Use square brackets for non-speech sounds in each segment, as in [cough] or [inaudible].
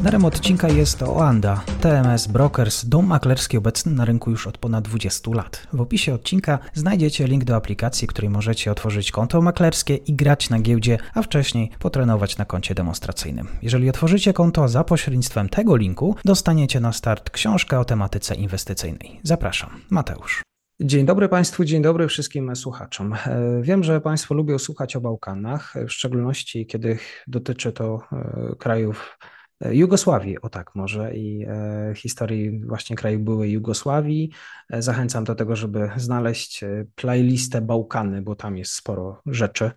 Partnerem odcinka jest Oanda, TMS Brokers, dom maklerski obecny na rynku już od ponad 20 lat. W opisie odcinka znajdziecie link do aplikacji, w której możecie otworzyć konto maklerskie i grać na giełdzie, a wcześniej potrenować na koncie demonstracyjnym. Jeżeli otworzycie konto za pośrednictwem tego linku, dostaniecie na start książkę o tematyce inwestycyjnej. Zapraszam, Mateusz. Dzień dobry Państwu, dzień dobry wszystkim słuchaczom. E, wiem, że Państwo lubią słuchać o Bałkanach, w szczególności kiedy dotyczy to e, krajów Jugosławii, o tak może, i e, historii właśnie kraju byłej Jugosławii. E, zachęcam do tego, żeby znaleźć e, playlistę Bałkany, bo tam jest sporo rzeczy,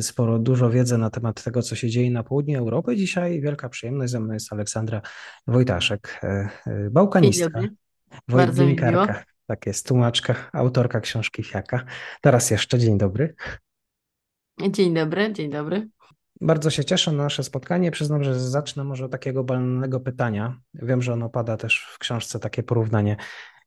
sporo, dużo wiedzy na temat tego, co się dzieje na południu Europy. Dzisiaj wielka przyjemność, ze mną jest Aleksandra Wojtaszek, bałkanistka, wojtnikarka, tak jest, tłumaczka, autorka książki Fiaka. Teraz jeszcze dzień dobry. Dzień dobry, dzień dobry. Bardzo się cieszę na nasze spotkanie. Przyznam, że zacznę może od takiego banalnego pytania. Wiem, że ono pada też w książce takie porównanie.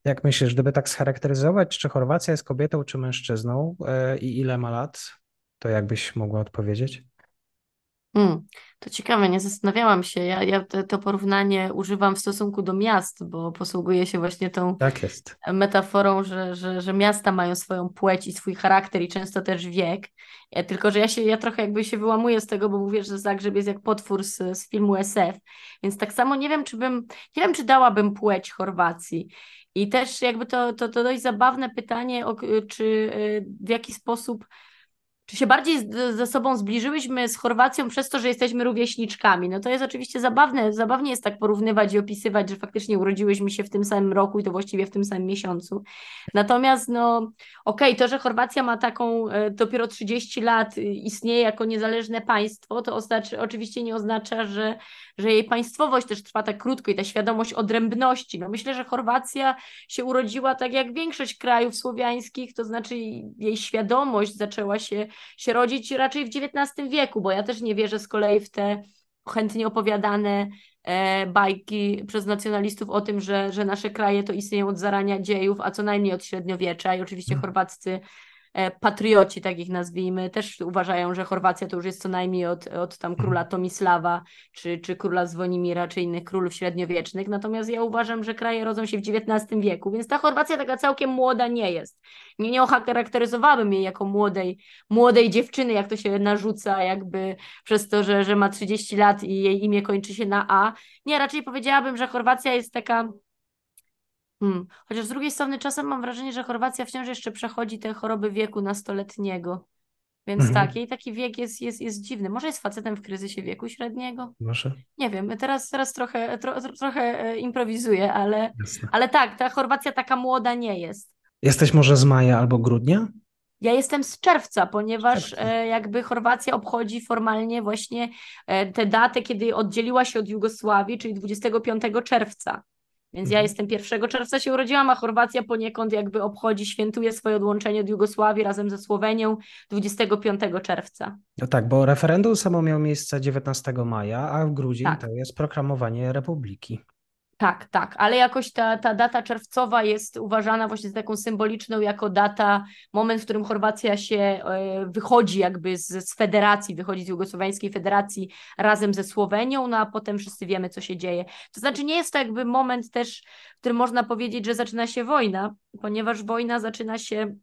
Jak myślisz, gdyby tak scharakteryzować, czy Chorwacja jest kobietą, czy mężczyzną e, i ile ma lat, to jakbyś mogła odpowiedzieć? Hmm, to ciekawe, nie zastanawiałam się. Ja, ja te, to porównanie używam w stosunku do miast, bo posługuję się właśnie tą tak metaforą, że, że, że miasta mają swoją płeć i swój charakter i często też wiek. Ja, tylko, że ja się ja trochę jakby się wyłamuję z tego, bo mówię, że Zagrzeb jest jak potwór z, z filmu SF, więc tak samo nie wiem, czy bym, nie wiem, czy dałabym płeć Chorwacji. I też jakby to, to, to dość zabawne pytanie, czy y, w jaki sposób czy się bardziej ze sobą zbliżyłyśmy z Chorwacją przez to, że jesteśmy rówieśniczkami? No to jest oczywiście zabawne, zabawnie jest tak porównywać i opisywać, że faktycznie urodziłyśmy się w tym samym roku i to właściwie w tym samym miesiącu. Natomiast no okej, okay, to, że Chorwacja ma taką e, dopiero 30 lat, y, istnieje jako niezależne państwo, to oznacza, oczywiście nie oznacza, że, że jej państwowość też trwa tak krótko i ta świadomość odrębności. No myślę, że Chorwacja się urodziła tak jak większość krajów słowiańskich, to znaczy jej świadomość zaczęła się się rodzić raczej w XIX wieku, bo ja też nie wierzę z kolei w te chętnie opowiadane e, bajki przez nacjonalistów o tym, że, że nasze kraje to istnieją od zarania dziejów, a co najmniej od średniowiecza i oczywiście hmm. chorwaccy patrioci, tak ich nazwijmy, też uważają, że Chorwacja to już jest co najmniej od, od tam króla mhm. Tomisława, czy, czy króla Zwonimira, czy innych królów średniowiecznych, natomiast ja uważam, że kraje rodzą się w XIX wieku, więc ta Chorwacja taka całkiem młoda nie jest. Nie, nie ocharakteryzowałabym jej jako młodej, młodej dziewczyny, jak to się narzuca jakby przez to, że, że ma 30 lat i jej imię kończy się na A. Nie, raczej powiedziałabym, że Chorwacja jest taka Hmm. Chociaż z drugiej strony czasem mam wrażenie, że Chorwacja wciąż jeszcze przechodzi te choroby wieku nastoletniego. Więc mhm. tak, jej taki wiek jest, jest, jest dziwny. Może jest facetem w kryzysie wieku średniego? Może. Nie wiem, teraz, teraz trochę, tro, trochę e, improwizuję, ale, ale tak, ta Chorwacja taka młoda nie jest. Jesteś może z maja albo grudnia? Ja jestem z czerwca, ponieważ czerwca. E, jakby Chorwacja obchodzi formalnie właśnie e, tę datę, kiedy oddzieliła się od Jugosławii, czyli 25 czerwca. Więc ja mhm. jestem 1 czerwca się urodziłam, a Chorwacja poniekąd jakby obchodzi, świętuje swoje odłączenie od Jugosławii razem ze Słowenią 25 czerwca. No tak, bo referendum samo miało miejsce 19 maja, a w Gruzji tak. to jest proklamowanie republiki. Tak, tak, ale jakoś ta, ta data czerwcowa jest uważana właśnie za taką symboliczną jako data, moment, w którym Chorwacja się e, wychodzi jakby z, z federacji, wychodzi z Jugosłowiańskiej Federacji razem ze Słowenią, no a potem wszyscy wiemy, co się dzieje. To znaczy nie jest to jakby moment też, w którym można powiedzieć, że zaczyna się wojna, ponieważ wojna zaczyna się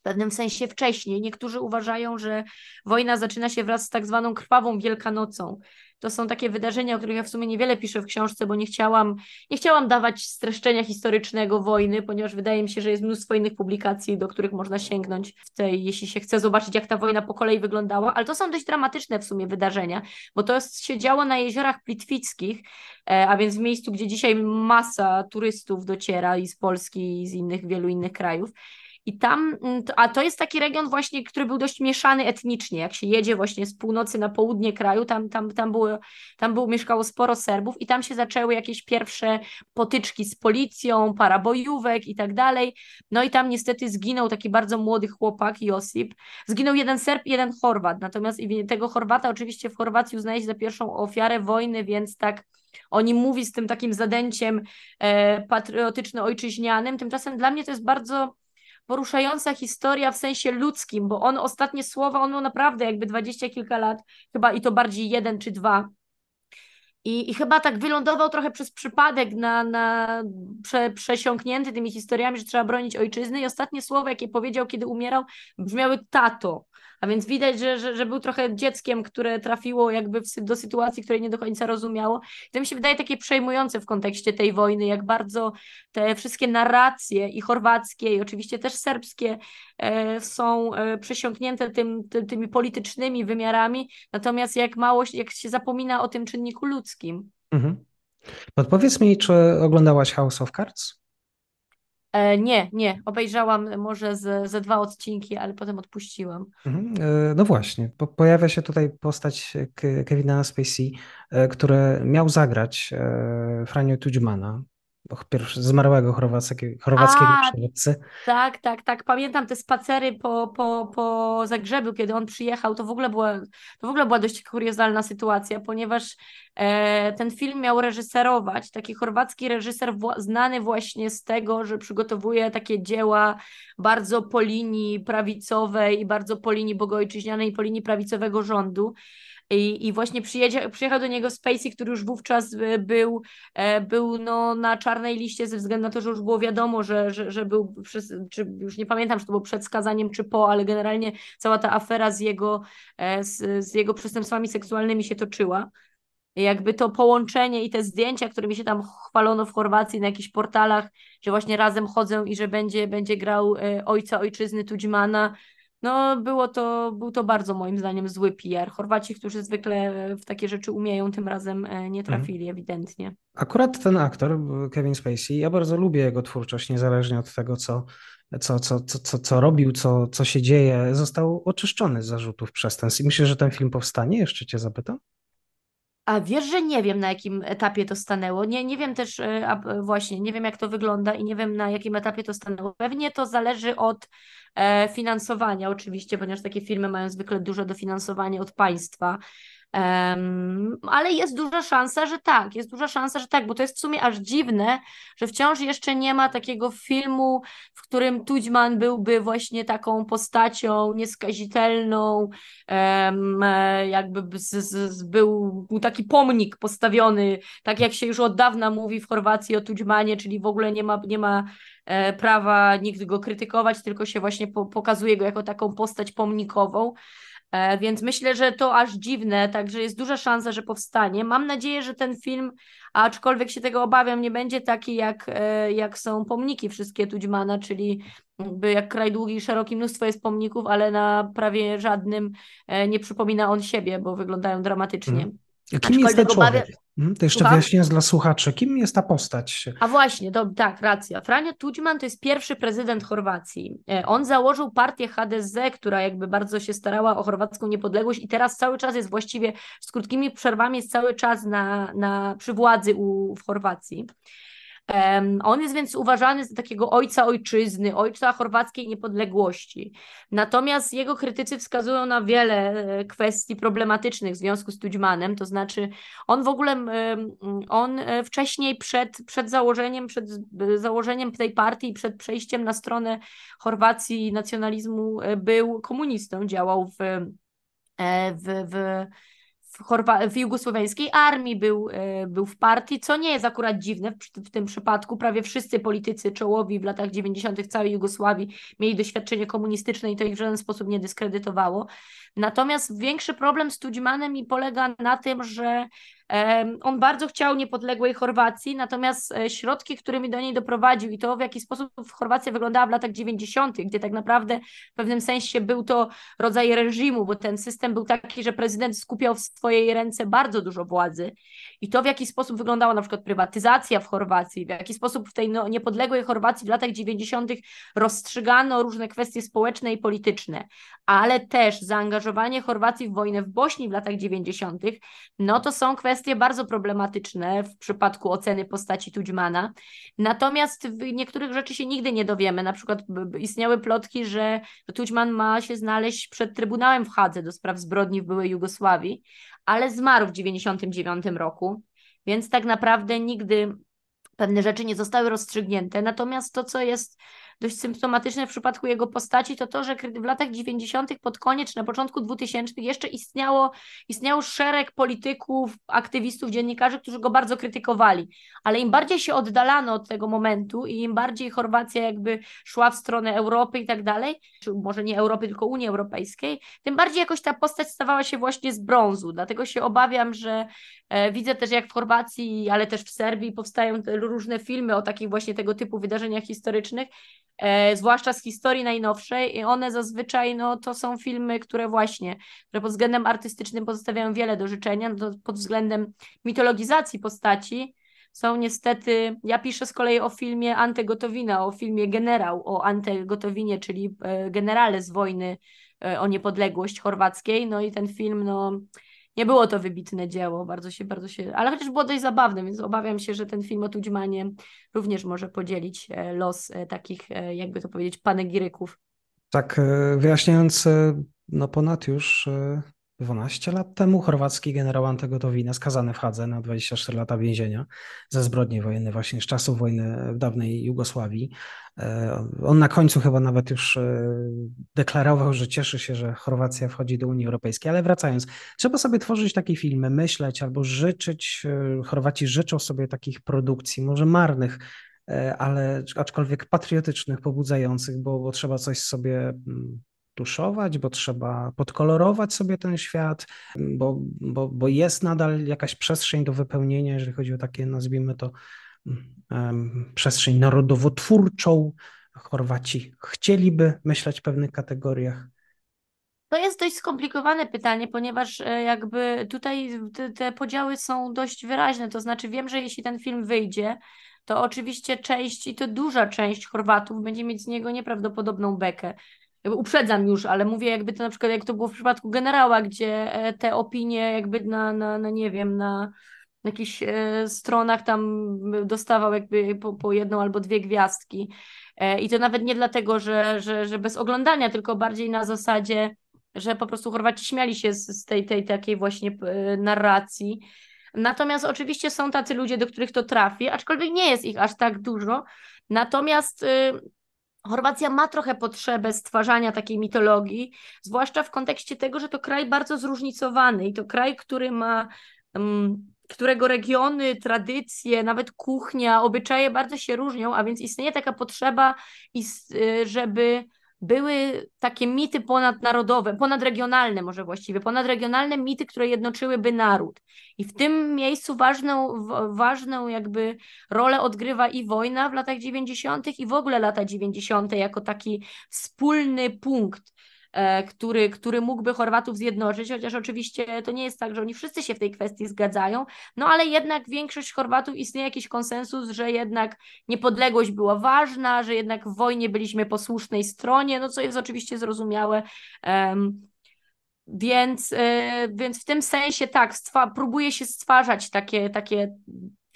w pewnym sensie wcześniej. Niektórzy uważają, że wojna zaczyna się wraz z tak zwaną krwawą Wielkanocą. To są takie wydarzenia, o których ja w sumie niewiele piszę w książce, bo nie chciałam, nie chciałam dawać streszczenia historycznego wojny, ponieważ wydaje mi się, że jest mnóstwo innych publikacji, do których można sięgnąć w tej, jeśli się chce zobaczyć, jak ta wojna po kolei wyglądała, ale to są dość dramatyczne w sumie wydarzenia, bo to się działo na jeziorach plitwickich, e, a więc w miejscu, gdzie dzisiaj masa turystów dociera i z Polski, i z innych, wielu innych krajów. I tam, mm, a to jest taki region właśnie, który był dość mieszany etnicznie. Jak się jedzie właśnie z północy na południe kraju, tam, tam, tam, było, tam było, mieszkało sporo Serbów i tam się zaczęły jakieś pierwsze potyczki z policją, parabojówek i tak dalej. No i tam niestety zginął taki bardzo młody chłopak, Josip. Zginął jeden Serb jeden Chorwat. Natomiast tego Chorwata oczywiście w Chorwacji uznaje się za pierwszą ofiarę wojny, więc tak oni mówi z tym takim zadęciem e, patriotyczno-ojczyźnianym. Tymczasem dla mnie to jest bardzo poruszająca historia w sensie ludzkim, bo on ostatnie słowa, on miał naprawdę jakby dwadzieścia kilka lat, chyba i to bardziej jeden czy dwa. I, I chyba tak wylądował trochę przez przypadek na, na prze, przesiąknięty tymi historiami, że trzeba bronić ojczyzny. I ostatnie słowa, jakie powiedział, kiedy umierał, brzmiały tato. A więc widać, że, że, że był trochę dzieckiem, które trafiło jakby w, do sytuacji, której nie do końca rozumiało. I to mi się wydaje takie przejmujące w kontekście tej wojny, jak bardzo te wszystkie narracje i chorwackie, i oczywiście też serbskie e, są e, przesiąknięte tym, ty, tymi politycznymi wymiarami, natomiast jak mało, jak się zapomina o tym czynniku ludzkim. Mhm. Podpowiedz mi, czy oglądałaś House of Cards? E, nie, nie. Obejrzałam może ze, ze dwa odcinki, ale potem odpuściłam. Mhm, e, no właśnie, po, pojawia się tutaj postać Kevina Spacey, e, który miał zagrać Franio Tudźmana, pierwszy, zmarłego chorwackiego, chorwackiego A, przywódcy. Tak, tak, tak. Pamiętam te spacery po, po, po Zagrzebiu, kiedy on przyjechał. To w ogóle była, to w ogóle była dość kuriozalna sytuacja, ponieważ e, ten film miał reżyserować taki chorwacki reżyser znany właśnie z tego, że przygotowuje takie dzieła bardzo po linii prawicowej i bardzo po linii bogojczyźnianej i po linii prawicowego rządu. I, i właśnie przyjechał do niego Spacey, który już wówczas e, był, e, był no, na czarnej liście ze względu na to, że już było wiadomo, że, że, że był, przez, czy już nie pamiętam, czy to było przed skazaniem, czy po, ale generalnie cała ta afera z jego, e, z, z jego przestępstwami seksualnymi się toczyła. Jakby to połączenie i te zdjęcia, którymi się tam chwalono w Chorwacji na jakichś portalach, że właśnie razem chodzą i że będzie, będzie grał ojca ojczyzny Tudźmana, no było to, był to bardzo moim zdaniem zły PR. Chorwaci, którzy zwykle w takie rzeczy umieją, tym razem e, nie mhm. trafili mhm. ewidentnie. Akurat ten aktor, Kevin Spacey, ja bardzo lubię jego twórczość, niezależnie od tego, co, co, co, co, co, co robił, co, co się dzieje, został oczyszczony z zarzutów przestępstw. I myślę, że ten film powstanie, jeszcze cię zapytam. A wiesz, że nie wiem na jakim etapie to stanęło. Nie, nie wiem też a właśnie, nie wiem jak to wygląda i nie wiem na jakim etapie to stanęło. Pewnie to zależy od e, finansowania oczywiście, ponieważ takie filmy mają zwykle duże dofinansowanie od państwa. Um, ale jest duża szansa, że tak, jest duża szansa, że tak, bo to jest w sumie aż dziwne, że wciąż jeszcze nie ma takiego filmu, w którym Tudźman byłby właśnie taką postacią nieskazitelną, um, jakby z, z, był, był taki pomnik postawiony, tak jak się już od dawna mówi w Chorwacji o Tudźmanie, czyli w ogóle nie ma, nie ma e, prawa nikt go krytykować, tylko się właśnie po, pokazuje go jako taką postać pomnikową. E, więc myślę, że to aż dziwne, także jest duża szansa, że powstanie. Mam nadzieję, że ten film, aczkolwiek się tego obawiam, nie będzie taki jak, e, jak są pomniki wszystkie Tudźmana, czyli jakby jak kraj długi i szeroki, mnóstwo jest pomników, ale na prawie żadnym e, nie przypomina on siebie, bo wyglądają dramatycznie. Hmm. Kim jest ten człowiek? Hmm, to jeszcze Słucham? wyjaśnię dla słuchaczy, kim jest ta postać? A właśnie, to, tak, racja. Franjo Tudźman to jest pierwszy prezydent Chorwacji. E, on założył partię HDZ, która jakby bardzo się starała o chorwacką niepodległość i teraz cały czas jest właściwie z krótkimi przerwami, jest cały czas na, na, przy władzy u, w Chorwacji. On jest więc uważany za takiego ojca ojczyzny, ojca chorwackiej niepodległości. Natomiast jego krytycy wskazują na wiele e, kwestii problematycznych w związku z Tudźmanem, to znaczy on w ogóle, on e, wcześniej przed, przed założeniem, przed założeniem tej partii, przed przejściem na stronę Chorwacji nacjonalizmu e, był komunistą, działał w, w, w w, Chorwa- w jugosłowiańskiej armii, był, e, był w partii, co nie jest akurat dziwne w, w tym przypadku. Prawie wszyscy politycy czołowi w latach 90. całej Jugosławii mieli doświadczenie komunistyczne i to ich w żaden sposób nie dyskredytowało. Natomiast większy problem z Tudźmanem i polega na tym, że On bardzo chciał niepodległej Chorwacji, natomiast e, środki, którymi do niej doprowadził i to, w jaki sposób Chorwacja wyglądała w latach 90., gdzie tak naprawdę w pewnym sensie był to rodzaj reżimu, bo ten system był taki, że prezydent skupiał w swojej ręce bardzo dużo władzy. I to, w jaki sposób wyglądała na przykład prywatyzacja w Chorwacji, w jaki sposób w tej no, niepodległej Chorwacji w latach 90. rozstrzygano różne kwestie społeczne i polityczne, ale też zaangażowanie Chorwacji w wojnę w Bośni w latach 90., no to są kwestie bardzo problematyczne w przypadku oceny postaci Tudźmana. Natomiast niektórych rzeczy się nigdy nie dowiemy. Na przykład istniały plotki, że Tudźman ma się znaleźć przed Trybunałem w Hadze do spraw zbrodni w byłej Jugosławii, ale zmarł w 99 roku, więc tak naprawdę nigdy pewne rzeczy nie zostały rozstrzygnięte. Natomiast to, co jest dość symptomatyczne w przypadku jego postaci, to to, że w latach 90. pod koniec, na początku 2000 jeszcze istniało, istniał szereg polityków, aktywistów, dziennikarzy, którzy go bardzo krytykowali. Ale im bardziej się oddalano od tego momentu i im bardziej Chorwacja jakby szła w stronę Europy i tak dalej, czy może nie Europy, tylko Unii Europejskiej, tym bardziej jakoś ta postać stawała się właśnie z brązu. Dlatego się obawiam, że e, widzę też jak w Chorwacji, ale też w Serbii powstają różne filmy o takich właśnie tego typu wydarzeniach historycznych, zwłaszcza z historii najnowszej i one zazwyczaj no, to są filmy, które właśnie, które pod względem artystycznym pozostawiają wiele do życzenia, no, pod względem mitologizacji postaci są niestety, ja piszę z kolei o filmie Ante Gotowina, o filmie Generał, o Ante Gotowinie, czyli e, generale z wojny e, o niepodległość chorwackiej, no i ten film, no nie było to wybitne dzieło, bardzo się, bardzo się, ale chociaż było dość zabawne, więc obawiam się, że ten film o Tudźmanie również może podzielić e, los e, takich, e, jakby to powiedzieć, panegiryków. Tak, wyjaśniając, no ponad już 12 lat temu chorwacki generał Antegotowina skazany w Hadze na 24 lata więzienia za zbrodnie wojenne właśnie z czasów wojny w dawnej Jugosławii. E, on na końcu chyba nawet już e, deklarował, że cieszy się, że Chorwacja wchodzi do Unii Europejskiej, ale wracając, trzeba sobie tworzyć takie filmy, myśleć albo życzyć, e, Chorwaci życzą sobie takich produkcji, może marnych, ale aczkolwiek patriotycznych, pobudzających, bo, bo trzeba coś sobie mm, tuszować, bo trzeba podkolorować sobie ten świat, bo, bo, bo jest nadal jakaś przestrzeń do wypełnienia, jeżeli chodzi o takie, nazwijmy to, um, przestrzeń narodowotwórczą. Chorwaci chcieliby myśleć w pewnych kategoriach. To jest dość skomplikowane pytanie, ponieważ e, jakby tutaj te, podziały są dość wyraźne. To znaczy, wiem, że jeśli ten film wyjdzie, to oczywiście część i to duża część Chorwatów będzie mieć z niego nieprawdopodobną bekę jakby uprzedzam już, ale mówię jakby to na przykład jak to było w przypadku generała, gdzie e, te opinie jakby na, na, na nie wiem, na jakichś e, stronach tam dostawał jakby po, po jedną albo dwie gwiazdki. E, I to nawet nie dlatego, że, że, że bez oglądania, tylko bardziej na zasadzie, że po prostu Chorwaci śmiali się z, z tej, tej takiej właśnie narracji. Natomiast oczywiście są tacy ludzie, do których to trafi, aczkolwiek nie jest ich aż tak dużo. Natomiast y, Chorwacja ma trochę potrzebę stwarzania takiej mitologii, zwłaszcza w kontekście tego, że to kraj bardzo zróżnicowany i to kraj, który ma, którego regiony, tradycje, nawet kuchnia, obyczaje bardzo się różnią, a więc istnieje taka potrzeba, y, żeby były takie mity ponadnarodowe, ponadregionalne może właściwie, ponadregionalne mity, które jednoczyłyby naród. I w tym miejscu ważną, ważną jakby rolę odgrywa i wojna w latach 90. i w ogóle lata 90. jako taki wspólny punkt który, który mógłby Chorwatów zjednoczyć, chociaż oczywiście to nie jest tak, że oni wszyscy się w tej kwestii zgadzają, no ale jednak większość Chorwatów istnieje jakiś konsensus, że jednak niepodległość była ważna, że jednak w wojnie byliśmy po słusznej stronie, no co jest oczywiście zrozumiałe. Um, więc, e, więc w tym sensie tak, próbuje się stwarzać takie, takie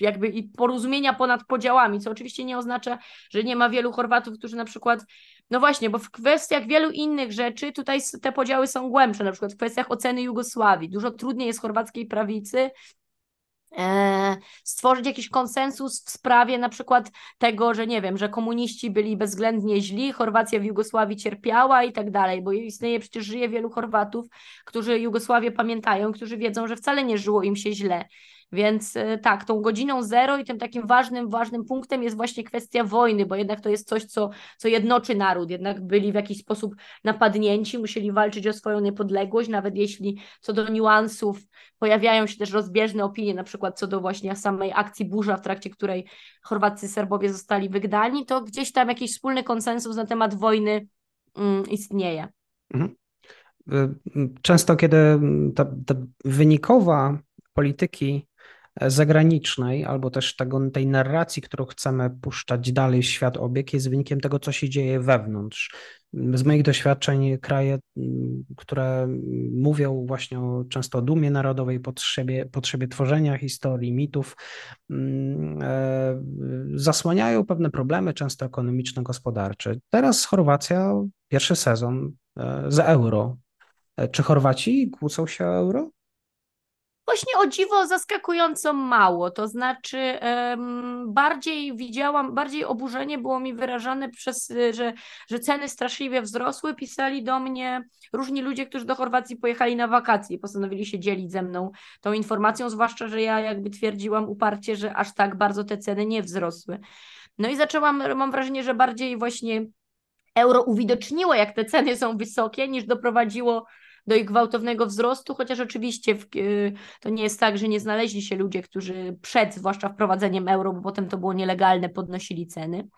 jakby i porozumienia ponad podziałami, co oczywiście nie oznacza, że nie ma wielu Chorwatów, którzy na przykład no właśnie, bo w kwestiach wielu innych rzeczy tutaj te podziały są głębsze, na przykład w kwestiach oceny Jugosławii. Dużo trudniej jest chorwackiej prawicy e, stworzyć jakiś konsensus w sprawie na przykład tego, że nie wiem, że komuniści byli bezwzględnie źli, Chorwacja w Jugosławii cierpiała i tak dalej, bo istnieje przecież żyje wielu Chorwatów, którzy Jugosławię pamiętają, którzy wiedzą, że wcale nie żyło im się źle. Więc e, tak, tą godziną zero i tym takim ważnym, ważnym punktem jest właśnie kwestia wojny, bo jednak to jest coś, co, co jednoczy naród. Jednak byli w jakiś sposób napadnięci, musieli walczyć o swoją niepodległość, nawet jeśli co do niuansów pojawiają się też rozbieżne opinie, na przykład co do właśnie samej akcji burza, w trakcie której Chorwacy Serbowie zostali wygnani, to gdzieś tam jakiś wspólny konsensus na temat wojny mm, istnieje. Mhm. Często, kiedy ta, ta wynikowa polityki zagranicznej, albo też tego, tej narracji, którą chcemy puszczać dalej w świat obieg, jest wynikiem tego, co się dzieje wewnątrz. Z moich doświadczeń kraje, które mówią właśnie o, często o dumie narodowej, potrzebie, potrzebie tworzenia historii, mitów, mm, e, zasłaniają pewne problemy, często ekonomiczno-gospodarcze. Teraz Chorwacja, pierwszy sezon e, za euro. E, czy Chorwaci kłócą się o euro? Właśnie o dziwo zaskakująco mało, to znaczy um, bardziej widziałam, bardziej oburzenie było mi wyrażane przez, że, że ceny straszliwie wzrosły, pisali do mnie różni ludzie, którzy do Chorwacji pojechali na wakacje, postanowili się dzielić ze mną tą informacją, zwłaszcza, że ja jakby twierdziłam uparcie, że aż tak bardzo te ceny nie wzrosły. No i zaczęłam, mam wrażenie, że bardziej właśnie euro uwidoczniło, jak te ceny są wysokie, niż doprowadziło do ich gwałtownego wzrostu, chociaż oczywiście w, y, to nie jest tak, że nie znaleźli się ludzie, którzy przed, zwłaszcza wprowadzeniem euro, bo potem to było nielegalne, podnosili ceny.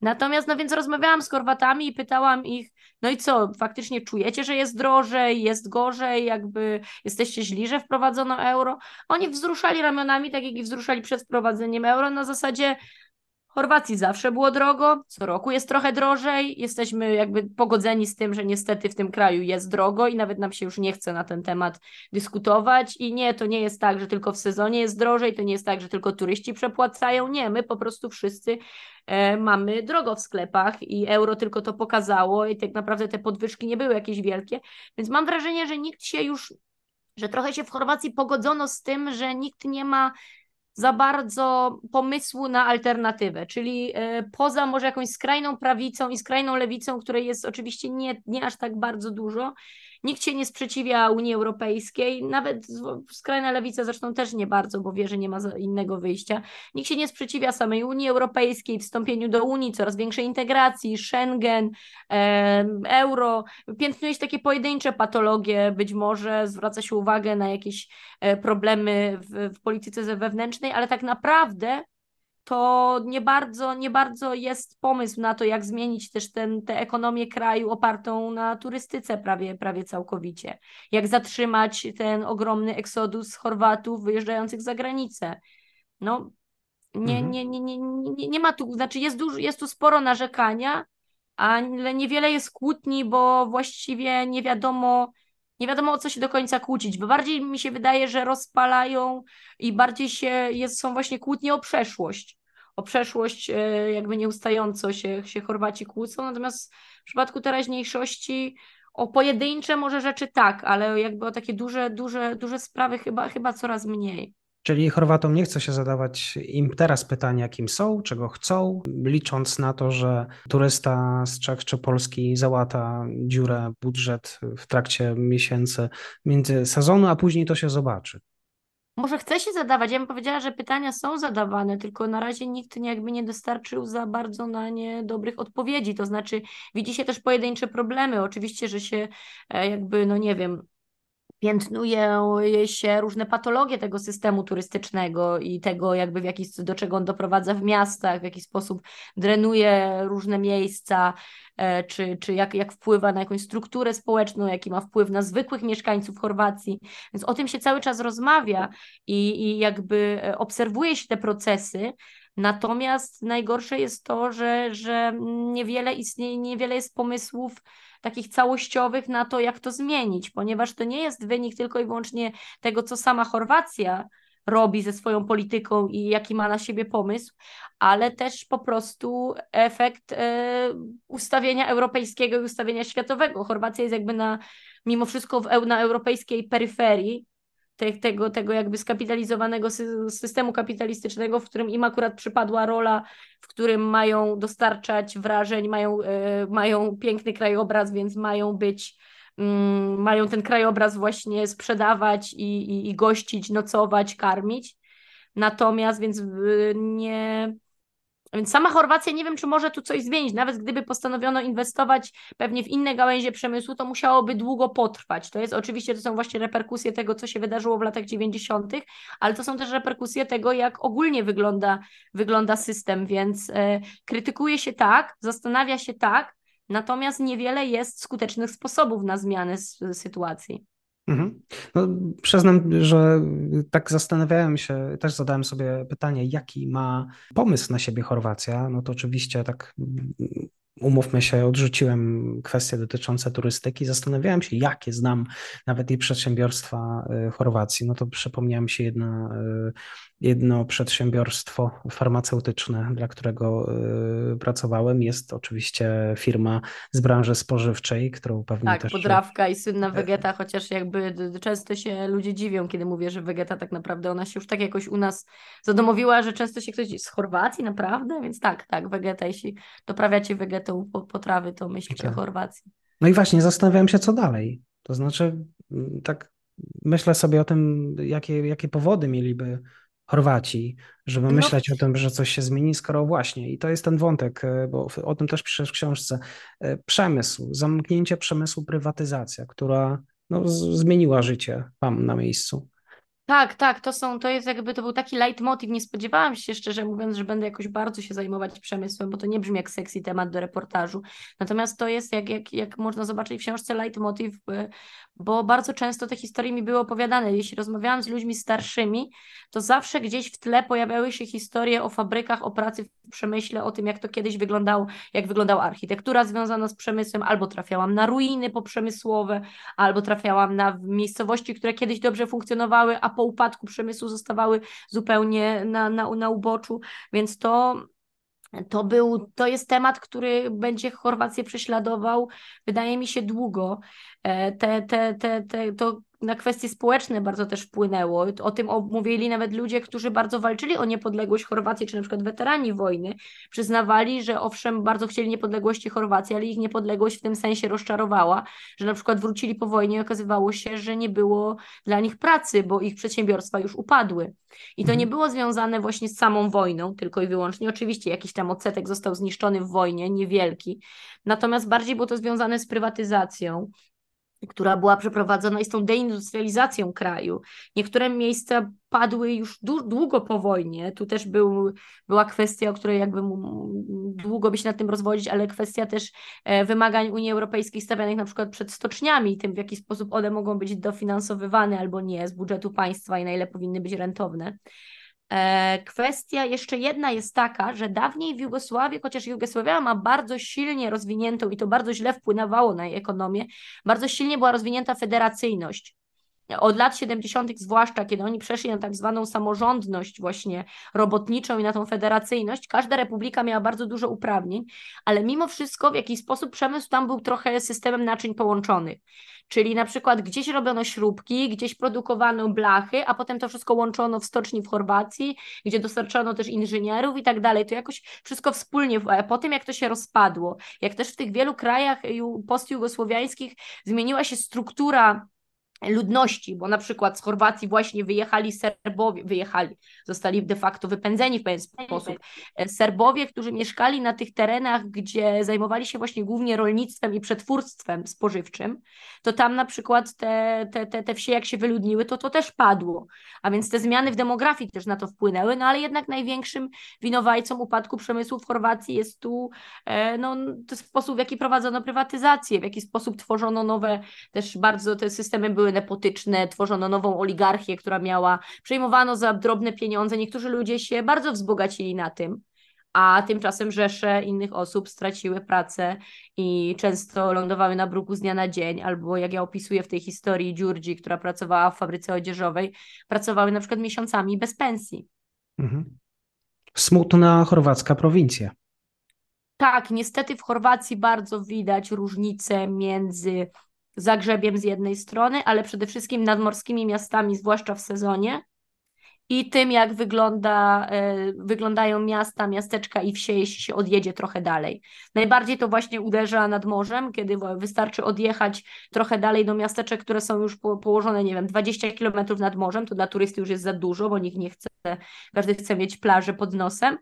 Natomiast, no więc rozmawiałam z Chorwatami i pytałam ich, no i co, faktycznie czujecie, że jest drożej, jest gorzej, jakby jesteście źli, że wprowadzono euro? Oni wzruszali ramionami, tak jak i wzruszali przed wprowadzeniem euro, na zasadzie, Chorwacji zawsze było drogo, co roku jest trochę drożej. Jesteśmy jakby pogodzeni z tym, że niestety w tym kraju jest drogo i nawet nam się już nie chce na ten temat dyskutować. I nie, to nie jest tak, że tylko w sezonie jest drożej, to nie jest tak, że tylko turyści przepłacają. Nie, my po prostu wszyscy e, mamy drogo w sklepach i euro tylko to pokazało i tak naprawdę te podwyżki nie były jakieś wielkie. Więc mam wrażenie, że nikt się już że trochę się w Chorwacji pogodzono z tym, że nikt nie ma za bardzo pomysłu na alternatywę, czyli e, poza może jakąś skrajną prawicą i skrajną lewicą, której jest oczywiście nie, nie aż tak bardzo dużo, Nikt się nie sprzeciwia Unii Europejskiej, nawet skrajna lewica zresztą też nie bardzo, bo wie, że nie ma innego wyjścia. Nikt się nie sprzeciwia samej Unii Europejskiej, wstąpieniu do Unii, coraz większej integracji, Schengen, euro. Piętnuje się takie pojedyncze patologie, być może zwraca się uwagę na jakieś e, problemy w, w polityce wewnętrznej, ale tak naprawdę to nie bardzo, nie bardzo jest pomysł na to, jak zmienić też ten, tę ekonomię kraju opartą na turystyce prawie, prawie całkowicie. Jak zatrzymać ten ogromny eksodus Chorwatów wyjeżdżających za granicę. No, nie, mhm. nie, nie, nie, nie, nie ma tu, znaczy jest, dużo, jest tu sporo narzekania, ale niewiele jest kłótni, bo właściwie nie wiadomo, nie wiadomo o co się do końca kłócić, bo bardziej mi się wydaje, że rozpalają i bardziej się jest, są właśnie kłótnie o przeszłość o przeszłość e, jakby nieustająco się, się Chorwaci kłócą, natomiast w przypadku teraźniejszości o pojedyncze może rzeczy tak, ale jakby o takie duże, duże, duże sprawy chyba, chyba coraz mniej. Czyli Chorwatom nie chce się zadawać im teraz pytania, kim są, czego chcą, licząc na to, że turysta z Czech czy Polski załata dziurę, budżet w trakcie miesięcy między sezonu, a później to się zobaczy. Może chce się zadawać. Ja bym powiedziała, że pytania są zadawane, tylko na razie nikt nie, jakby nie dostarczył za bardzo na nie dobrych odpowiedzi. To znaczy, widzi się też pojedyncze problemy. Oczywiście, że się e, jakby, no nie wiem, piętnuje się różne patologie tego systemu turystycznego i tego jakby w jaki, do czego on doprowadza w miastach, w jaki sposób drenuje różne miejsca, e, czy, czy jak, jak wpływa na jakąś strukturę społeczną, jaki ma wpływ na zwykłych mieszkańców Chorwacji. Więc o tym się cały czas rozmawia i, i jakby e, obserwuje się te procesy, Natomiast najgorsze jest to, że, że niewiele istnieje, niewiele jest pomysłów takich całościowych na to, jak to zmienić, ponieważ to nie jest wynik tylko i wyłącznie tego, co sama Chorwacja robi ze swoją polityką i jaki ma na siebie pomysł, ale też po prostu efekt e, ustawienia europejskiego i ustawienia światowego. Chorwacja jest jakby na, mimo wszystko w, na europejskiej peryferii, te, tego, tego jakby skapitalizowanego systemu kapitalistycznego, w którym im akurat przypadła rola, w którym mają dostarczać wrażeń, mają, e, mają piękny krajobraz, więc mają być, mm, mają ten krajobraz właśnie sprzedawać i, i, i gościć, nocować, karmić. Natomiast więc y, nie więc sama Chorwacja nie wiem, czy może tu coś zmienić. Nawet gdyby postanowiono inwestować pewnie w inne gałęzie przemysłu, to musiałoby długo potrwać. To jest oczywiście, to są właśnie reperkusje tego, co się wydarzyło w latach 90., ale to są też reperkusje tego, jak ogólnie wygląda, wygląda system, więc e, krytykuje się tak, zastanawia się tak, natomiast niewiele jest skutecznych sposobów na zmianę sytuacji. Mhm. No, przyznam, że tak zastanawiałem się, też zadałem sobie pytanie, jaki ma pomysł na siebie Chorwacja. No to oczywiście tak umówmy się, odrzuciłem kwestie dotyczące turystyki, zastanawiałem się, jakie znam nawet i przedsiębiorstwa y, Chorwacji. No to przypomniałem się jedna jedno przedsiębiorstwo farmaceutyczne, dla którego y, pracowałem. Jest oczywiście firma z branży spożywczej, którą pewnie tak, też... Tak, podrawka i słynna Vegeta, chociaż jakby często się ludzie dziwią, kiedy mówię, że Vegeta tak naprawdę ona się już tak jakoś u nas zadomowiła, że często się ktoś z Chorwacji naprawdę, więc tak, tak, Vegeta, jeśli doprawiacie Vegetą potrawy, to myślicie okay. o Chorwacji. No i właśnie zastanawiałem się, co dalej. To znaczy, tak myślę sobie o tym, jakie, jakie powody mieliby Chorwaci, żeby no. myśleć o tym, że coś się zmieni, skoro właśnie, i to jest ten wątek, e, bo o tym też piszesz w książce, e, przemysł, zamknięcie przemysłu, prywatyzacja, która no, zmieniła życie Wam na miejscu. Tak, tak, to są, to jest jakby, to był taki leitmotiv, nie spodziewałam się szczerze mówiąc, że będę jakoś bardzo się zajmować przemysłem, bo to nie brzmi jak sexy temat do reportażu, natomiast to jest, jak, jak, jak można zobaczyć w książce, leitmotiv, y, bo bardzo często te historie mi były opowiadane, jeśli rozmawiałam z ludźmi starszymi, to zawsze gdzieś w tle pojawiały się historie o fabrykach, o pracy w przemyśle, o tym, jak to kiedyś wyglądało, jak wyglądała architektura związana z przemysłem, albo trafiałam na ruiny poprzemysłowe, albo trafiałam na miejscowości, które kiedyś dobrze funkcjonowały, a po upadku przemysłu zostawały zupełnie na, na, na uboczu, więc to to, był, to jest temat, który będzie Chorwację prześladował, wydaje mi się, długo. E, te, te, te, te, to na kwestie społeczne bardzo też wpłynęło. O tym mówili nawet ludzie, którzy bardzo walczyli o niepodległość Chorwacji, czy na przykład weterani wojny. Przyznawali, że owszem, bardzo chcieli niepodległości Chorwacji, ale ich niepodległość w tym sensie rozczarowała, że na przykład wrócili po wojnie i okazywało się, że nie było dla nich pracy, bo ich przedsiębiorstwa już upadły. I to nie mhm. było związane właśnie z samą wojną, tylko i wyłącznie. Oczywiście jakiś tam odsetek został zniszczony w wojnie, niewielki. Natomiast bardziej było to związane z prywatyzacją, która była przeprowadzona i z tą deindustrializacją kraju. Niektóre miejsca padły już długo po wojnie. Tu też był, była kwestia, o której jakby długo by się nad tym rozwodzić, ale kwestia też e, wymagań Unii Europejskiej stawianych na przykład przed stoczniami, tym w jaki sposób one mogą być dofinansowywane albo nie z budżetu państwa i na ile powinny być rentowne. E, kwestia jeszcze jedna jest taka, że dawniej w Jugosławii, chociaż Jugosławia ma bardzo silnie rozwiniętą i to bardzo źle wpłynęło na jej ekonomię, bardzo silnie była rozwinięta federacyjność. Od lat 70., zwłaszcza kiedy oni przeszli na tak zwaną samorządność, właśnie robotniczą i na tą federacyjność, każda republika miała bardzo dużo uprawnień, ale mimo wszystko w jakiś sposób przemysł tam był trochę systemem naczyń połączonych. Czyli na przykład gdzieś robiono śrubki, gdzieś produkowano blachy, a potem to wszystko łączono w stoczni w Chorwacji, gdzie dostarczano też inżynierów i tak dalej. To jakoś wszystko wspólnie, po tym jak to się rozpadło, jak też w tych wielu krajach postjugosłowiańskich zmieniła się struktura ludności, bo na przykład z Chorwacji właśnie wyjechali Serbowie, wyjechali, zostali de facto wypędzeni w pewien sposób. E, Serbowie, którzy mieszkali na tych terenach, gdzie zajmowali się właśnie głównie rolnictwem i przetwórstwem spożywczym, to tam na przykład te, te, te, te wsie jak się wyludniły, to to też padło. A więc te zmiany w demografii też na to wpłynęły, no ale jednak największym winowajcą upadku przemysłu w Chorwacji jest tu e, no, sposób, w jaki prowadzono prywatyzację, w jaki sposób tworzono nowe, też bardzo te systemy były nepotyczne, tworzono nową oligarchię, która miała, przejmowano za drobne pieniądze. Niektórzy ludzie się bardzo wzbogacili na tym, a tymczasem rzesze innych osób straciły pracę i często lądowały na bruku z dnia na dzień, albo jak ja opisuję w tej historii Dziurdzi, która pracowała w fabryce odzieżowej, pracowały na przykład miesiącami bez pensji. Mhm. Smutna chorwacka prowincja. Tak, niestety w Chorwacji bardzo widać różnice między Zagrzebiem z jednej strony, ale przede wszystkim nadmorskimi miastami, zwłaszcza w sezonie, i tym, jak wygląda, e, wyglądają miasta, miasteczka i wsie, jeśli się odjedzie trochę dalej. Najbardziej to właśnie uderza nad morzem, kiedy wystarczy odjechać trochę dalej do miasteczek, które są już położone, nie wiem, 20 kilometrów nad morzem, to dla turysty już jest za dużo, bo nikt nie chce, każdy chce mieć plażę pod nosem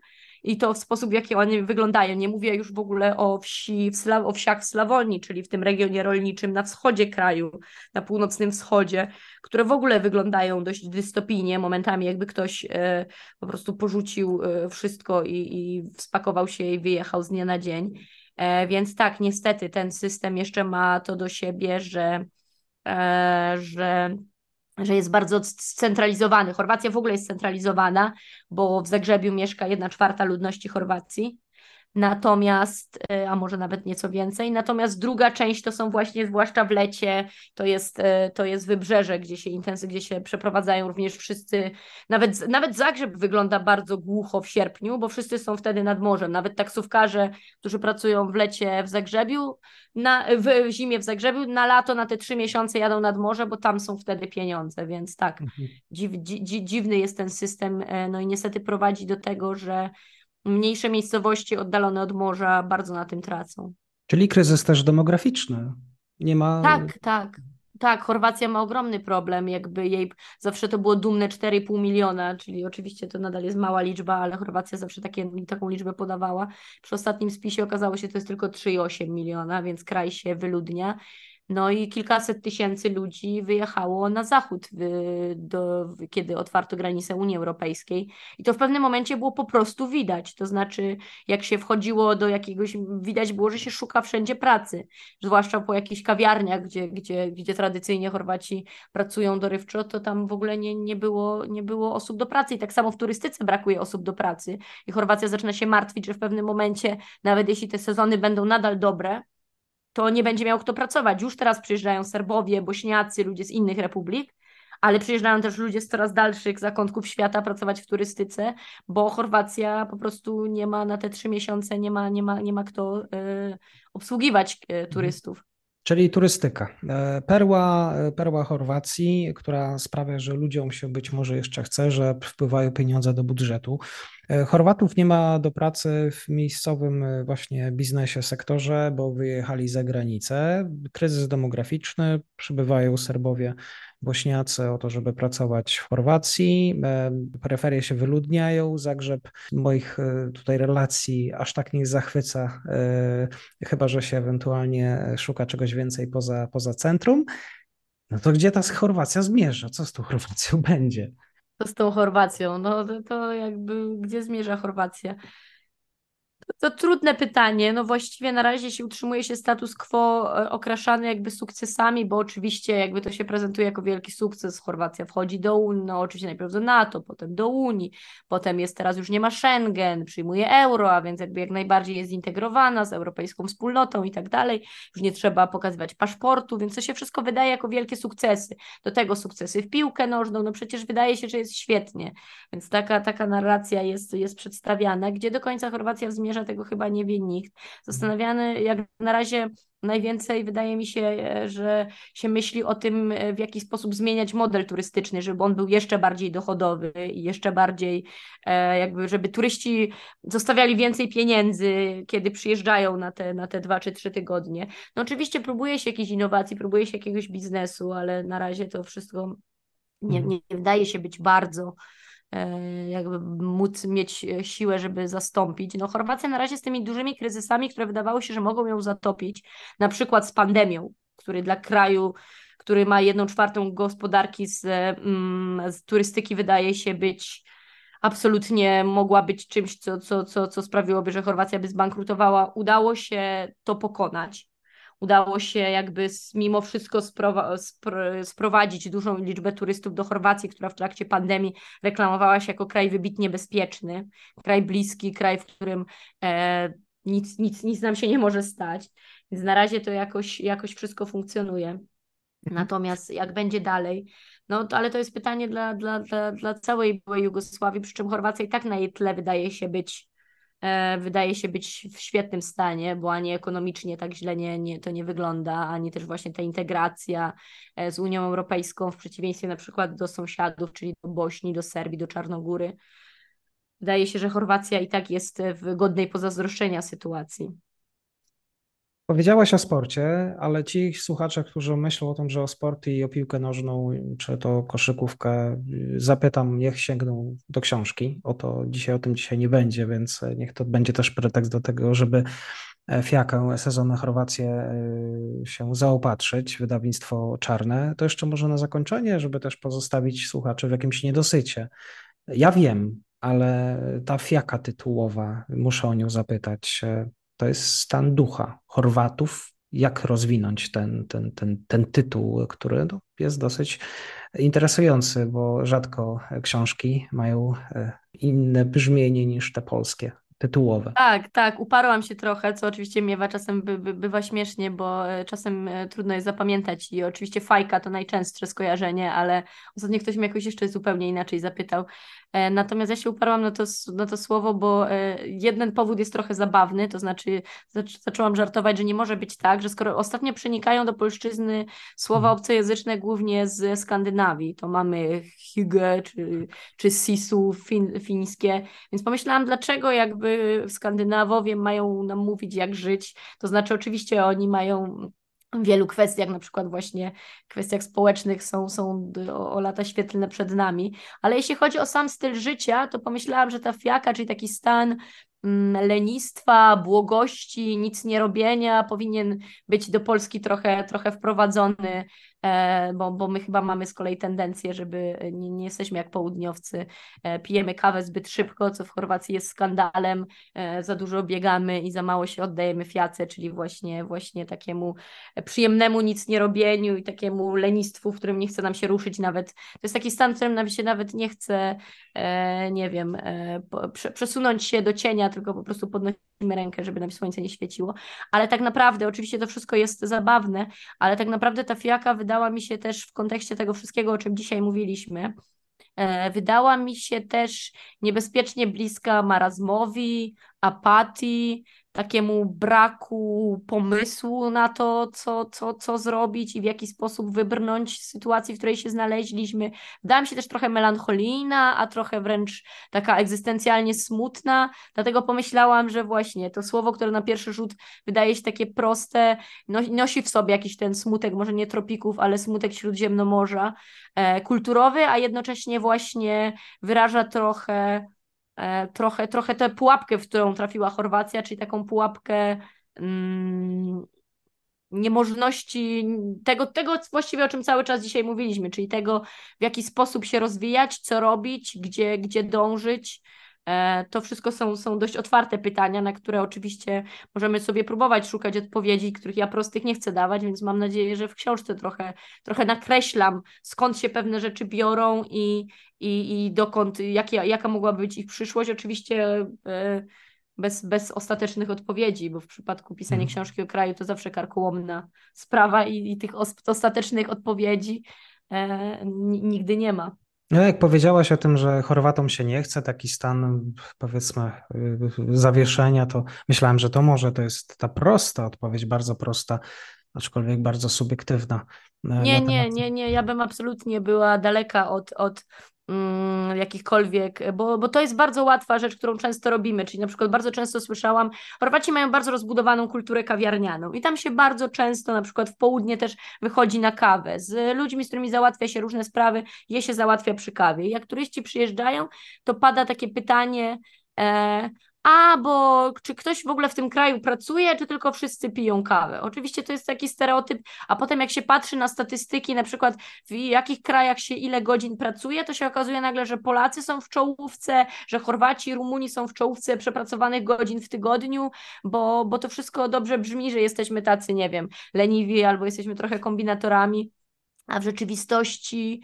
i to w sposób, w jaki one wyglądają. Nie mówię już w ogóle o wsi, w Sla o wsiach w Slawonii, czyli w tym regionie rolniczym na wschodzie kraju, na północnym wschodzie, które w ogóle wyglądają dość dystopijnie, momentami jakby ktoś e, po prostu porzucił e, wszystko i, i spakował się i wyjechał z dnia na dzień. E, więc tak, niestety ten system jeszcze ma to do siebie, że, e, że że jest bardzo scentralizowany. Chorwacja w ogóle jest scentralizowana, bo w Zagrzebiu mieszka jedna czwarta ludności Chorwacji. Natomiast, e, a może nawet nieco więcej, natomiast druga część to są właśnie, zwłaszcza w lecie, to jest, e, to jest wybrzeże, gdzie się intensy, gdzie się przeprowadzają również wszyscy, nawet, nawet Zagrzeb wygląda bardzo głucho w sierpniu, bo wszyscy są wtedy nad morzem, nawet taksówkarze, którzy pracują w lecie w Zagrzebiu, na, w zimie w Zagrzebiu, na lato, na te trzy miesiące jadą nad morze, bo tam są wtedy pieniądze, więc tak, mhm. dziw, dzi, dziwny jest ten system, e, no i niestety prowadzi do tego, że mniejsze miejscowości oddalone od morza bardzo na tym tracą. Czyli kryzys też demograficzny. Nie ma. Tak, tak. Tak, Chorwacja ma ogromny problem, jakby jej zawsze to było dumne 4,5 miliona, czyli oczywiście to nadal jest mała liczba, ale Chorwacja zawsze takie, taką liczbę podawała. Przy ostatnim spisie okazało się, że to jest tylko 3,8 miliona, więc kraj się wyludnia. No i kilkaset tysięcy ludzi wyjechało na zachód, do, kiedy otwarto granice Unii Europejskiej. I to w pewnym momencie było po prostu widać. To znaczy, jak się wchodziło do jakiegoś, widać było, że się szuka wszędzie pracy, zwłaszcza po jakichś kawiarniach, gdzie, gdzie, gdzie tradycyjnie Chorwaci pracują dorywczo, to tam w ogóle nie, nie, było, nie było osób do pracy. I tak samo w turystyce brakuje osób do pracy. I Chorwacja zaczyna się martwić, że w pewnym momencie, nawet jeśli te sezony będą nadal dobre, to nie będzie miał kto pracować. Już teraz przyjeżdżają Serbowie, Bośniacy, ludzie z innych republik, ale przyjeżdżają też ludzie z coraz dalszych zakątków świata pracować w turystyce, bo Chorwacja po prostu nie ma na te trzy miesiące, nie ma, nie ma, nie ma kto y, obsługiwać y, turystów. Czyli turystyka. E, perła, perła Chorwacji, która sprawia, że ludziom się być może jeszcze chce, że wpływają pieniądze do budżetu. E, Chorwatów nie ma do pracy w miejscowym właśnie biznesie, sektorze, bo wyjechali za granicę. Kryzys demograficzny, przybywają Serbowie Bośniacy o to, żeby pracować w Chorwacji. E, Peryferie się wyludniają. Zagrzeb moich e, tutaj relacji aż tak nie zachwyca, e, chyba że się ewentualnie szuka czegoś więcej poza, poza centrum. No to gdzie ta Chorwacja zmierza? Co z tą Chorwacją będzie? Co z tą Chorwacją? No to jakby gdzie zmierza Chorwacja? To trudne pytanie. No właściwie na razie się utrzymuje się status quo e, okraszany jakby sukcesami, bo oczywiście jakby to się prezentuje jako wielki sukces. Chorwacja wchodzi do Unii, no oczywiście najpierw do NATO, potem do Unii, potem jest teraz już nie ma Schengen, przyjmuje euro, a więc jakby jak najbardziej jest zintegrowana z europejską wspólnotą i tak dalej. Już nie trzeba pokazywać paszportu, więc to się wszystko wydaje jako wielkie sukcesy. Do tego sukcesy w piłkę nożną, no przecież wydaje się, że jest świetnie. Więc taka, taka narracja jest, jest przedstawiana, gdzie do końca Chorwacja zmierza tego chyba nie wie nikt. Zastanawiany, jak na razie najwięcej wydaje mi się, e, że się myśli o tym, e, w jaki sposób zmieniać model turystyczny, żeby on był jeszcze bardziej dochodowy i jeszcze bardziej, e, jakby, żeby turyści zostawiali więcej pieniędzy, kiedy przyjeżdżają na te, na te dwa czy trzy tygodnie. No oczywiście próbuje się jakiejś innowacji, próbuje się jakiegoś biznesu, ale na razie to wszystko nie, mhm. nie wydaje się być bardzo jakby móc mieć siłę, żeby zastąpić. No Chorwacja na razie z tymi dużymi kryzysami, które wydawało się, że mogą ją zatopić, na przykład z pandemią, który dla kraju, który ma jedną czwartą gospodarki z, mm, z turystyki wydaje się być absolutnie mogła być czymś, co, co, co, co sprawiłoby, że Chorwacja by zbankrutowała. Udało się to pokonać udało się jakby mimo wszystko sprowadzić dużą liczbę turystów do Chorwacji, która w trakcie pandemii reklamowała się jako kraj wybitnie bezpieczny, kraj bliski, kraj, w którym e, nic, nic, nic nam się nie może stać. Więc na razie to jakoś, jakoś wszystko funkcjonuje. Mhm. Natomiast jak będzie dalej, no to, ale to jest pytanie dla, dla, dla, dla całej byłej Jugosławii, przy czym Chorwacja i tak na jej tle wydaje się być wydaje się być w świetnym stanie, bo ani ekonomicznie tak źle nie, nie, to nie wygląda, ani też właśnie ta integracja e, z Unią Europejską w przeciwieństwie na przykład do sąsiadów, czyli do Bośni, do Serbii, do Czarnogóry. Wydaje się, że Chorwacja i tak jest w godnej pozazdroszczenia sytuacji. Powiedziałaś o sporcie, ale ci słuchacze, którzy myślą o tym, że o sport i o piłkę nożną, czy to koszykówkę, zapytam, niech sięgną do książki. O to dzisiaj o tym dzisiaj nie będzie, więc niech to będzie też pretekst do tego, żeby fiakę sezon na Chorwację e, się zaopatrzyć, wydawnictwo czarne. To jeszcze może na zakończenie, żeby też pozostawić słuchaczy w jakimś niedosycie. Ja wiem, ale ta fiaka tytułowa, muszę o nią zapytać to jest stan ducha Chorwatów, jak rozwinąć ten, ten, ten, ten tytuł, który no, jest dosyć interesujący, bo rzadko książki mają e, inne brzmienie niż te polskie tytułowe. Tak, tak, uparłam się trochę, co oczywiście miewa czasem by, by, bywa śmiesznie, bo e, czasem e, trudno jest zapamiętać i oczywiście fajka to najczęstsze skojarzenie, ale ostatnio ktoś mnie jakoś jeszcze zupełnie inaczej zapytał. E, natomiast ja się uparłam na to, na to słowo, bo jeden powód jest trochę zabawny, to znaczy zaczęłam żartować, że nie może być tak, że skoro ostatnio przenikają do polszczyzny słowa mhm. obcojęzyczne głównie z Skandynawii, to mamy hygge czy, czy sisu fin, fińskie, więc pomyślałam, dlaczego jakby jakby Skandynawowie mają nam mówić, jak żyć. To znaczy, oczywiście oni mają w wielu kwestiach, na przykład właśnie kwestiach społecznych są, są o, o, lata świetlne przed nami, ale jeśli chodzi o sam styl życia, to pomyślałam, że ta fiaka, czyli taki stan mm, lenistwa, błogości, nic nie robienia powinien być do Polski trochę, trochę wprowadzony bo, bo my chyba mamy z kolei tendencję, żeby nie, nie jesteśmy jak południowcy, e, pijemy kawę zbyt szybko, co w Chorwacji jest skandalem, e, za dużo biegamy i za mało się oddajemy fiace, czyli właśnie, właśnie takiemu przyjemnemu nic nie robieniu i takiemu lenistwu, w którym nie chce nam się ruszyć nawet. To jest taki stan, w którym nam się nawet nie chce, nie wiem, przesunąć się do cienia, tylko po prostu podnosić rękę, żeby nam słońce nie świeciło. Ale tak naprawdę, oczywiście to wszystko jest zabawne, ale tak naprawdę ta fiaka wydała mi się też w kontekście tego wszystkiego, o czym dzisiaj mówiliśmy, e, wydała mi się też niebezpiecznie bliska marazmowi, apatii, takiemu braku pomysłu na to, co, co, co zrobić i w jaki sposób wybrnąć z sytuacji, w której się znaleźliśmy. Wydała mi się też trochę melancholijna, a trochę wręcz taka egzystencjalnie smutna, dlatego pomyślałam, że właśnie to słowo, które na pierwszy rzut wydaje się takie proste, nosi w sobie jakiś ten smutek, może nie tropików, ale smutek śródziemnomorza, e, kulturowy, a jednocześnie właśnie wyraża trochę trochę, trochę tę pułapkę, w którą trafiła Chorwacja, czyli taką pułapkę mm, niemożności tego, tego właściwie o czym cały czas dzisiaj mówiliśmy, czyli tego, w jaki sposób się rozwijać, co robić, gdzie, gdzie dążyć. E, to wszystko są, są dość otwarte pytania, na które oczywiście możemy sobie próbować szukać odpowiedzi, których ja prostych nie chcę dawać, więc mam nadzieję, że w książce trochę, trochę nakreślam, skąd się pewne rzeczy biorą i, i, i dokąd, jak, jaka mogłaby być ich przyszłość. Oczywiście e, bez, bez ostatecznych odpowiedzi, bo w przypadku pisania hmm. książki o kraju to zawsze karkołomna sprawa i, i tych ostatecznych odpowiedzi e, nigdy nie ma. No, jak powiedziałaś o tym, że Chorwatom się nie chce, taki stan, powiedzmy, zawieszenia, to myślałem, że to może to jest ta prosta odpowiedź, bardzo prosta, aczkolwiek bardzo subiektywna. E, nie, nie, nie, nie, ja bym absolutnie była daleka od, od jakichkolwiek, bo, bo to jest bardzo łatwa rzecz, którą często robimy, czyli na przykład bardzo często słyszałam, Chorwaci mają bardzo rozbudowaną kulturę kawiarnianą i tam się bardzo często na przykład w południe też wychodzi na kawę z ludźmi, z którymi załatwia się różne sprawy, je się załatwia przy kawie. I jak turyści przyjeżdżają, to pada takie pytanie, e, a bo czy ktoś w ogóle w tym kraju pracuje, czy tylko wszyscy piją kawę. Oczywiście to jest taki stereotyp, a potem jak się patrzy na statystyki, na przykład w jakich krajach się ile godzin pracuje, to się okazuje nagle, że Polacy są w czołówce, że Chorwaci Rumuni są w czołówce przepracowanych godzin w tygodniu, bo, bo to wszystko dobrze brzmi, że jesteśmy tacy, nie wiem, leniwi albo jesteśmy trochę kombinatorami, a w rzeczywistości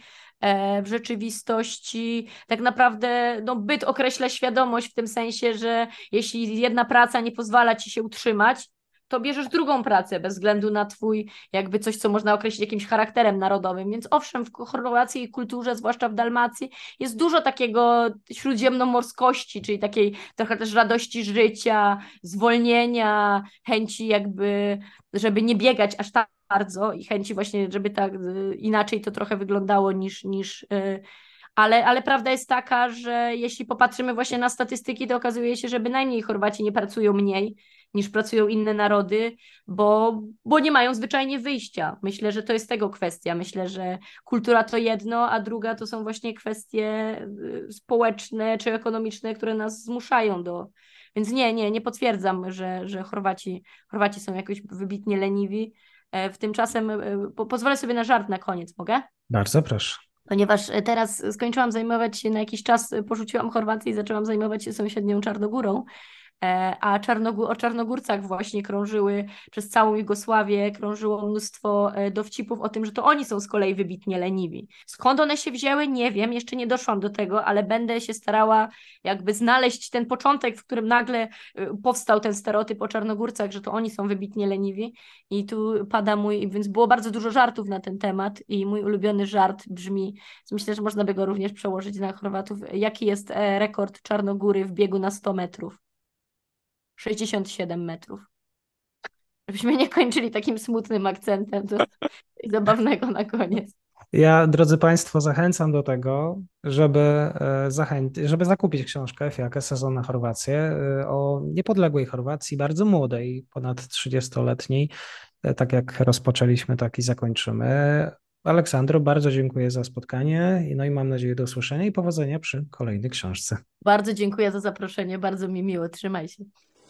w rzeczywistości tak naprawdę no, byt określa świadomość w tym sensie, że jeśli jedna praca nie pozwala ci się utrzymać, to bierzesz drugą pracę bez względu na twój, jakby coś, co można określić jakimś charakterem narodowym. Więc owszem, w chorwackiej kulturze, zwłaszcza w Dalmacji, jest dużo takiego śródziemnomorskości, czyli takiej trochę też radości życia, zwolnienia, chęci jakby, żeby nie biegać aż tak bardzo i chęci właśnie, żeby tak y, inaczej to trochę wyglądało niż, niż y, ale, ale prawda jest taka, że jeśli popatrzymy właśnie na statystyki, to okazuje się, że bynajmniej Chorwaci nie pracują mniej niż pracują inne narody, bo, bo nie mają zwyczajnie wyjścia. Myślę, że to jest tego kwestia. Myślę, że kultura to jedno, a druga to są właśnie kwestie y, społeczne czy ekonomiczne, które nas zmuszają do. Więc nie, nie, nie potwierdzam, że, że Chorwaci, Chorwaci są jakoś wybitnie leniwi. E, w tymczasem e, po, pozwolę sobie na żart na koniec, mogę? Bardzo proszę ponieważ e, teraz skończyłam zajmować się na jakiś czas, porzuciłam Chorwację i zaczęłam zajmować się sąsiednią Czarnogórą. E, a Czarnogó o Czarnogórcach właśnie krążyły przez całą Jugosławię, krążyło mnóstwo e, dowcipów o tym, że to oni są z kolei wybitnie leniwi. Skąd one się wzięły, nie wiem, jeszcze nie doszłam do tego, ale będę się starała jakby znaleźć ten początek, w którym nagle e, powstał ten stereotyp o Czarnogórcach, że to oni są wybitnie leniwi i tu pada mój, więc było bardzo dużo żartów na ten temat i mój ulubiony żart brzmi, myślę, że można by go również przełożyć na Chorwatów, jaki jest rekord Czarnogóry w biegu na 100 metrów? 67 metrów. Żebyśmy nie kończyli takim smutnym akcentem, to [laughs] zabawnego na koniec. Ja, drodzy Państwo, zachęcam do tego, żeby, e, zachęcić, żeby zakupić książkę Fiakę Sezon na Chorwację e, o niepodległej Chorwacji, bardzo młodej, ponad 30-letniej. E, tak jak rozpoczęliśmy, tak i zakończymy. Aleksandro, bardzo dziękuję za spotkanie no i mam nadzieję do usłyszenia i powodzenia przy kolejnej książce. Bardzo dziękuję za zaproszenie, bardzo mi miło, trzymaj się.